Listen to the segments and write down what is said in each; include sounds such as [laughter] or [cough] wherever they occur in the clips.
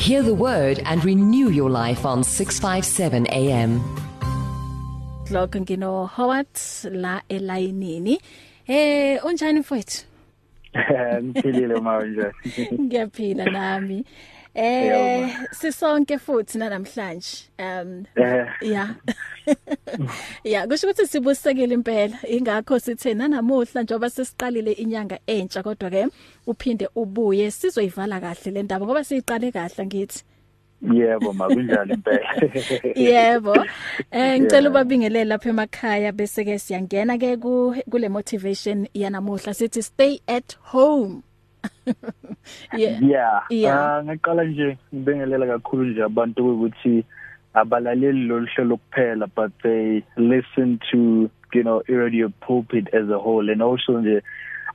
Hear the word and renew your life on 657 AM. Vlog ngino Howard la elayinini. Eh unjani mfowethu? [laughs] Ngiphilile manje. Ngiyaphila nami. Eh sisonke futhi namhlanje. Um yeah. Yeah, [laughs] kusho ukuthi sibusekile impela. Ingakho sithe nanamuhla njoba sesiqalile inyanga entsha kodwa ke uphinde ubuye sizoyivala kahle le ndaba ngoba siyiqale kahle ngithi. Yebo ma kunjalo impela. [laughs] Yebo. Eh ngicela ubabingelele lapha emakhaya bese ke siyangena ke kule motivation yanamuhla sithi stay at home. [laughs] yeah. Yeah. yeah. Uh, ngaqala nje ngibingelela kakhulu nje abantu ukuthi abalaleli lo hlelo kuphela but they listen to you know radio pulpit as a whole and also nje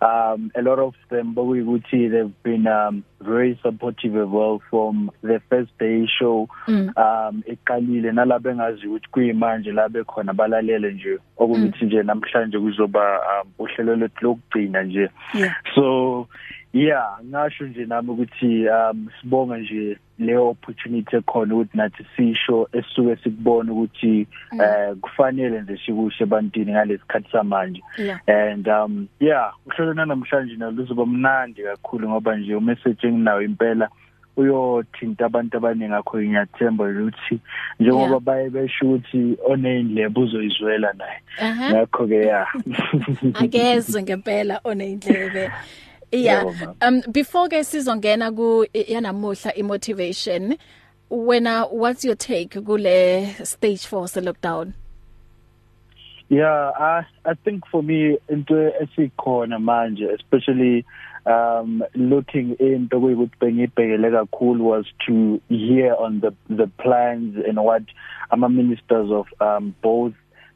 um a lot of them bokuyukuthi they've been um very supportive as well from the first day show mm. um eqalile nalabo engazi ukuthi kuyimanje la bekhona balalele nje okuthi nje namhlanje kuzoba um uhlelo lethu lokugcina nje so yeah ngasho nje nami ukuthi um sibonga nje le opportunity ekhona ukuthi nathi sisho esisuke sikubona ukuthi mm. eh kufanele nje sikushe ebantwini ngalesikhathi samanje. And um yeah uhlelo namhlanje naluzoba mnandi kakhulu ngoba nje umessage enginawo impela uyothinta abantu abaningi akho ngiyathemba ukuthi njengoba baye besho ukuthi oneyindlebe uzoyizwela naye. Ngakho ke ya akezwe ngempela oneyindlebe. [laughs] Yeah. Um before ke sizongena ku yanamuhla imotivation wena what's your take kule stage 4 se lockdown? Yeah, I I think for me into esikhona manje especially um looking into kuyikuthi bengibhekele kakhulu was to hear on the the plans and what ama ministers of um both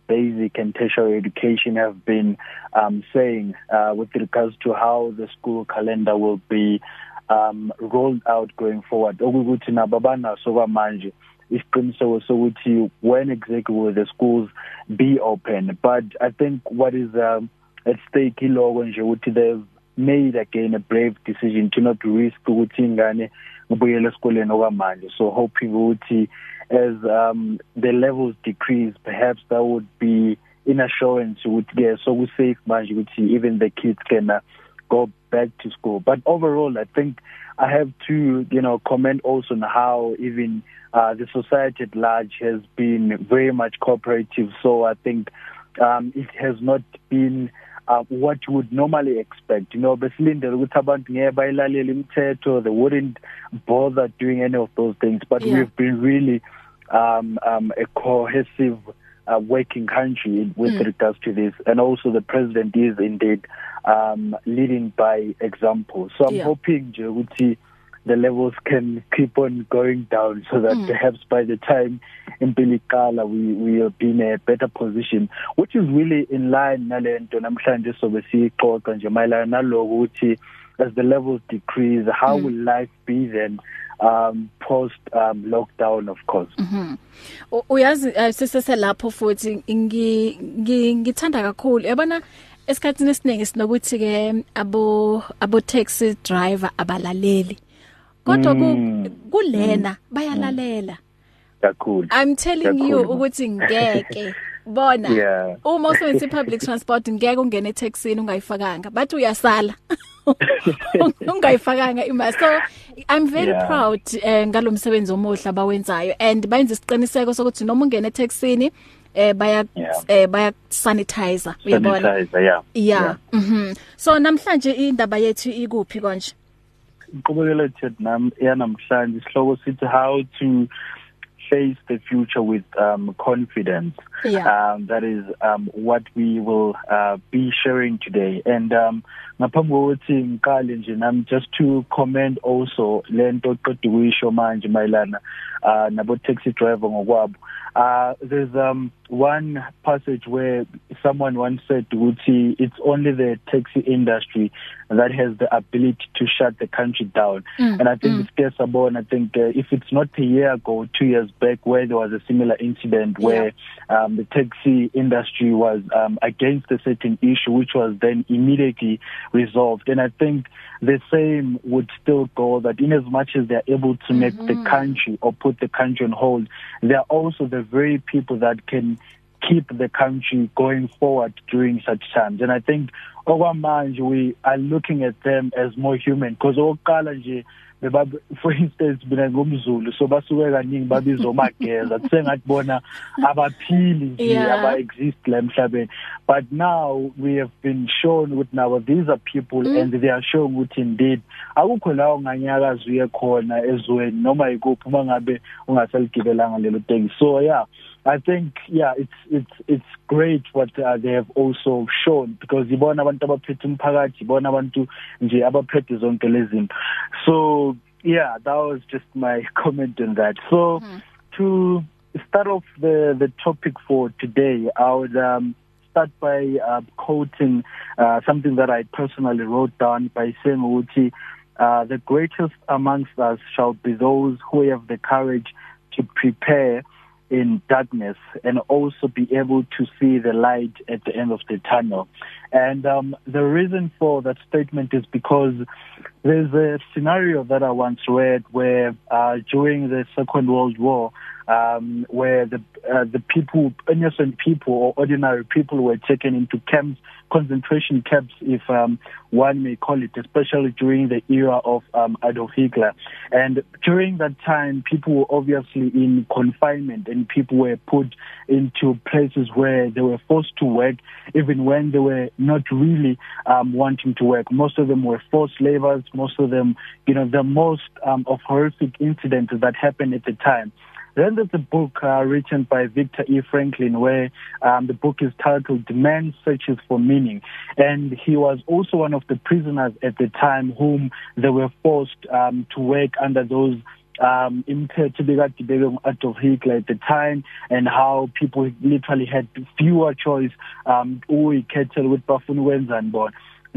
basic and tertiary education have been um, saying uh, with regards to how the school calendar will be um, rolled out going forward. Okukuthi nabo banaso kwamanje isiqiniseko sokuthi when exactly will the schools be open? But i think what is um, at stake iloko nje ukuthi they've made again a brave decision to not risk ukuthi ingane ngibuyele esikoleni okwamanje. So hoping ukuthi as um the levels decrease perhaps that would be in assurance ukuthi ke so ku safe manje ukuthi even the kids can uh, go back to school. But overall i think i have to you know comment also on how even uh the society at large has been very much cooperative. So i think um it has not been uh, what you would normally expect you know besilindele ukuthi abantu ngeke bayilalela imithetho they wouldn't bother doing any of those things but yeah. we've been really um um a cohesive uh, working country with mm. regards to this and also the president is indeed um leading by example so i'm yeah. hoping nje ukuthi the levels can keep on going down so that mm. perhaps by the time impilikala we we will be in a better position which is really in line nalento namhlanje sobe sixoxa nje mayelana naloko ukuthi as the levels decrease how mm. will life be then um post um lockdown of course mhm uyazi uh, sisese lapho futhi ngithanda kakhulu yabona esikhathini esiningi sinokuthi ke abo abo taxi driver abalaleli kodwa Mm. kulena bayalalela. Kakhulu. I'm telling you ukuthi ngeke. [laughs] Bona Yeah. uma usebenzisa public transport ngeke ungene etaxini ungayifakanga bathi uyasala. [laughs] Ungayifakanga ima so i'm very Yeah. proud eh, ngalomsebenzi omuhle abawenzayo. And bayenza isiqiniseko sokuthi noma ungene etaxini eh baya Yeah. eh baya sanitizer uyabona? Sanitizer yeah. Yeah. Mhm so namhlanje indaba yethu ikuphi konje? Iqhubekela eThekwini yanamhlanje isihloko sithi how to face the future with um confidence. Yeah. um that is um what we will uh be sharing today and um ngaphambi kokuthi ngiqale nje nami just to comment also lento oqeda ukuyisho manje mayelana uh nabo taxi driver ngokwabo uh there's um one passage where someone once said ukuthi it's only the taxi industry that has the ability to shut the country down Mm, and i think mm. it's case about i think uh, if it's not a year ago 2 years back where there was a similar incident where um the taxi industry was um against a certain issue which was then immediately resolved. And i think the same would still go that in as much as they're able to make mm-hmm. the country or put the country on hold they're also the very people that can keep the country going forward during such times. And i think okwamanje we are looking at them as more human. Because oqala nje beba for instance mina ngumzulu so basuke kaningi babizwa mageza kusengathi [laughs] bona abaphili nje aba exist la emhlabeni. But now we have been shown with now these are people mm. and they are showing ukuthi indeed akukho la onganyakazi uye khona ezweni noma ikuphi uma ngabe ungasaligibelanga lelo teki so yeah. I think yeah it's it's it's great what uh, they have also shown because ibona abantu abaphethe umphakathi ibona abantu nje abaphethe zonke lezi so yeah that was just my [laughs] comment on that so mm. to start off the the topic for today I would um start by uh, quoting uh, something that I personally wrote down by saying ukuthi uh, the greatest amongst us shall be those who have the courage to prepare in darkness and also be able to see the light at the end of the tunnel. And um, the reason for that statement is because there's a scenario that I once read where uh, during the Second World War, um, where the uh, the people, innocent people or ordinary people, were taken into camps, concentration camps, if um, one may call it, especially during the era of um, Adolf Hitler. And during that time, people were obviously in confinement, and people were put into places where they were forced to work, even when they were not really um, wanting to work. Most of them were forced laborers. Most of them, you know, the most um, of horrific incidents that happened at the time. Then there's a book uh, written by Victor E. Franklin where um, the book is titled Man Searches for Meaning. And he was also one of the prisoners at the time whom they were forced um, to work under those um imithetho bekadibeke Adolf Hitler at the time and how people literally had fewer choice um uyikhethela ukuthi bafuna ukwenzani bona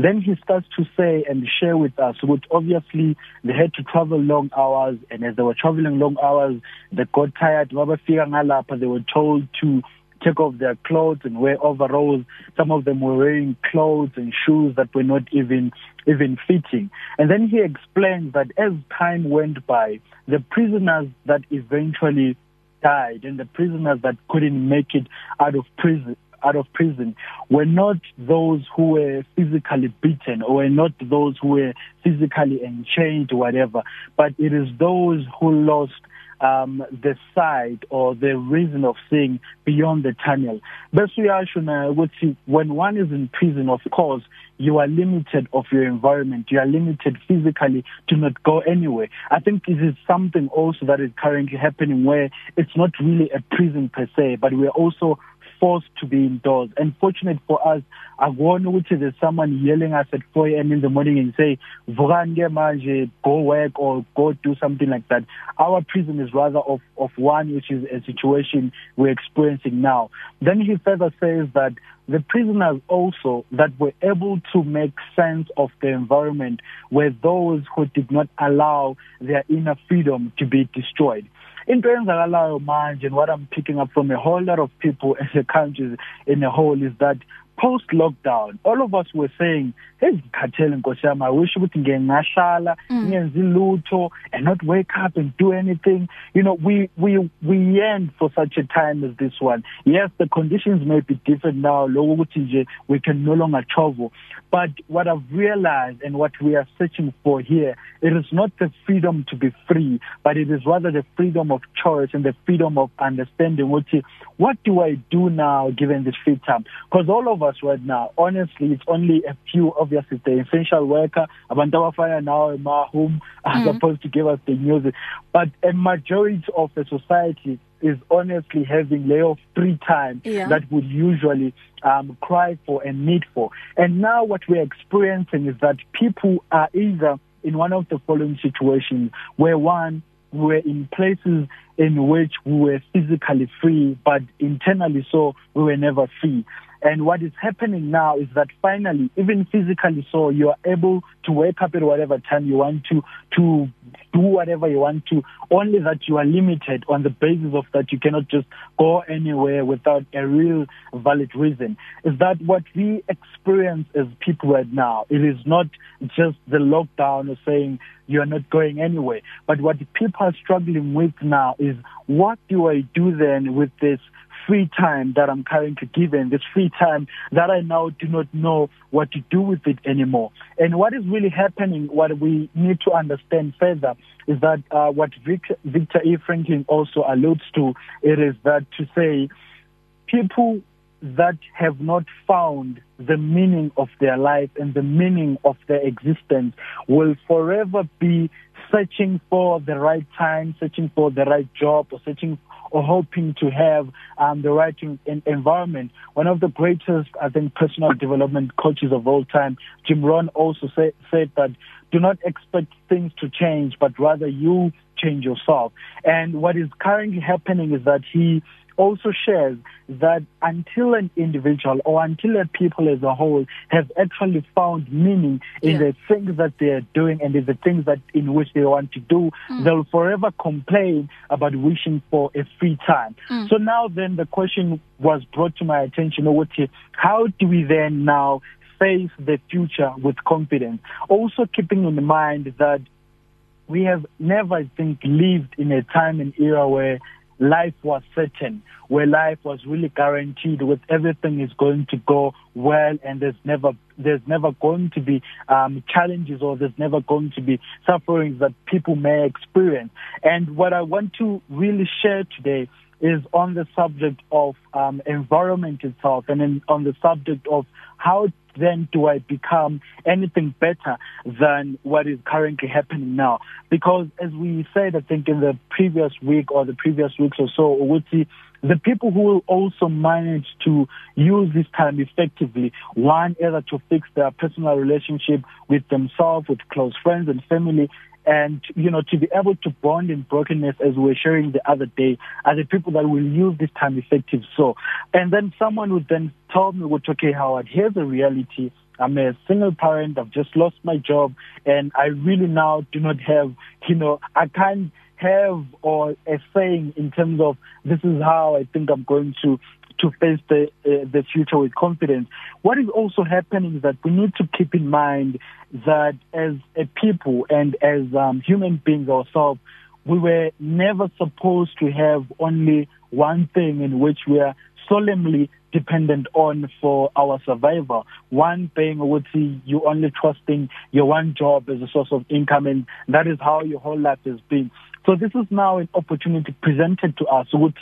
then he starts to say and share with us what obviously they had to travel long hours and as they were traveling long hours they got tired. Mabafika ngalapha they were told to take off their clothes and wear overalls. Some of them were wearing clothes and shoes that were not even even fitting. And then he explained that as time went by the prisoners that eventually died and the prisoners that couldn't make it out of prison out of prison were not those who were physically beaten or were not those who were physically enchained whatever. But it is those who lost um the sight or the reason of seeing beyond the tunnel. Bese uyasho na ukuthi when one is in prison of course you are limited of your environment. You are limited physically to not go anywhere. I think this is something also that is currently happening where it's not really a prison per se but we are also forced to be indoors. And fortunate for us akubona ukuthi there's someone yelling us at 4 am in the morning and say vukani ke manje go work or go do something like that. Our prison is rather of of one which is a situation we're experiencing now. Then he further says that the prisoners also that were able to make sense of the environment were those who did not allow their inner freedom to be destroyed. Into eyenzakalayo manje and what i'm picking up from a whole lot of people in the countries in a whole is that post lockdown all of us were saying hey ngikhathele nkosi yami i wish ukuthi ngeke ngahlala mm. ngenze lutho and not wake up and do anything. You know we we we yearn for such a time as this one. Yes the conditions may be different now lokho ukuthi nje we can no longer travel. But what i've realized and what we are searching for here it is not the freedom to be free but it is rather the freedom of choice and the freedom of understanding ukuthi what do i do now given this free time? Because all of us right now honestly it's only a few of obviously the essential worker abantu abafana nawe ma whom are mm [laughs] -hmm. supposed to give us the news but a majority of the society is honestly having layoff free time yeah. that would usually um cry for and need for and now what we're experiencing is that people are either in one of the following situations where one we're in places in which we were physically free but internally so we were never free And what is happening now is that finally, even physically so, you are able to wake up at whatever time you want to, to do whatever you want to only that you are limited on the basis of that you cannot just go anywhere without a real valid reason. Is that what we experience as people right now? It is not just the lockdown or saying you are not going anywhere but what people are struggling with now is what do I do then with this free time that I'm currently given, this free time that I now do not know what to do with it anymore. And what is really happening, what we need to understand further is that uh, what Victor, Victor E. Franklin also alludes to, it is that to say people that have not found the meaning of their life and the meaning of their existence will forever be searching for the right time, searching for the right job or searching or hoping to have um, the right in, environment. One of the greatest, I think, personal development coaches of all time, Jim Rohn, also say, said that do not expect things to change, but rather you change yourself. And what is currently happening is that he also shares that until an individual or until a people as a whole have actually found meaning in yeah. the things that they are doing and in the things that in which they want to do, mm. they'll forever complain about wishing for a free time. Mm. So now then the question was brought to my attention, how do we then now face the future with confidence? Also keeping in mind that we have never, I think, lived in a time and era where life was certain, where life was really guaranteed with everything is going to go well and there's never there's never going to be um challenges or there's never going to be sufferings that people may experience. And what I want to really share today is on the subject of um environment itself and in, on the subject of how then do I become anything better than what is currently happening now? Because as we said, I think in the previous week or the previous weeks or so, Uguti, the people who will also manage to use this time effectively, one, either to fix their personal relationship with themselves, with close friends and family, and you know to be able to bond in brokenness as we were sharing the other day are the people that will use this time effective. So and then someone would then tell me what okay Howard here's the reality. I'm a single parent. I've just lost my job and I really now do not have you know I can't have or a saying in terms of this is how I think I'm going to to face the uh, the future with confidence. What is also happening is that we need to keep in mind that as a people and as um, human beings ourselves, we were never supposed to have only one thing in which we are solemnly dependent on for our survival. One thing would see you only trusting your one job as a source of income and that is how your whole life has been. So this is now an opportunity presented to us. With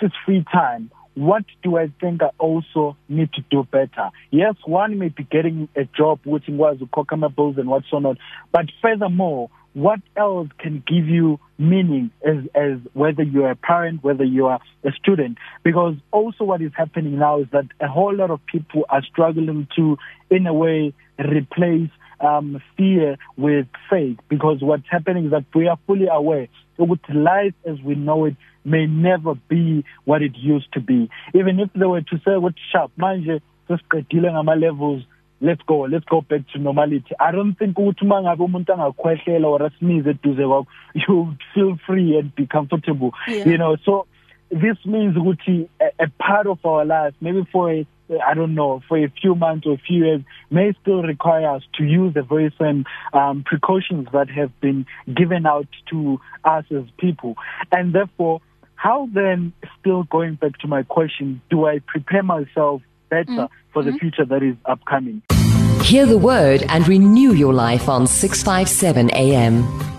this free time, what do I think I also need to do better? Yes, one may be getting a job which was cover bills and what's so not, but furthermore, what else can give you meaning as as whether you're a parent, whether you are a student? Because also what is happening now is that a whole lot of people are struggling to, in a way, replace um, fear with faith. Because what's happening is that we are fully aware that life as we know it may never be what it used to be even if they were to say what sharp manje sesiqedile ngama levels let's go let's go back to normality i don't think ukuthi mangabe umuntu angakhwehlela or asinize eduze kwakho [laughs] you feel free and be comfortable yeah. you know so this means ukuthi a, a part of our life maybe for a I don't know, for a few months or a few years may still require us to use the very same um, precautions that have been given out to us as people. And therefore, how then, still going back to my question, do I prepare myself better mm. for the future that is upcoming? Hear the word and renew your life on 657 AM.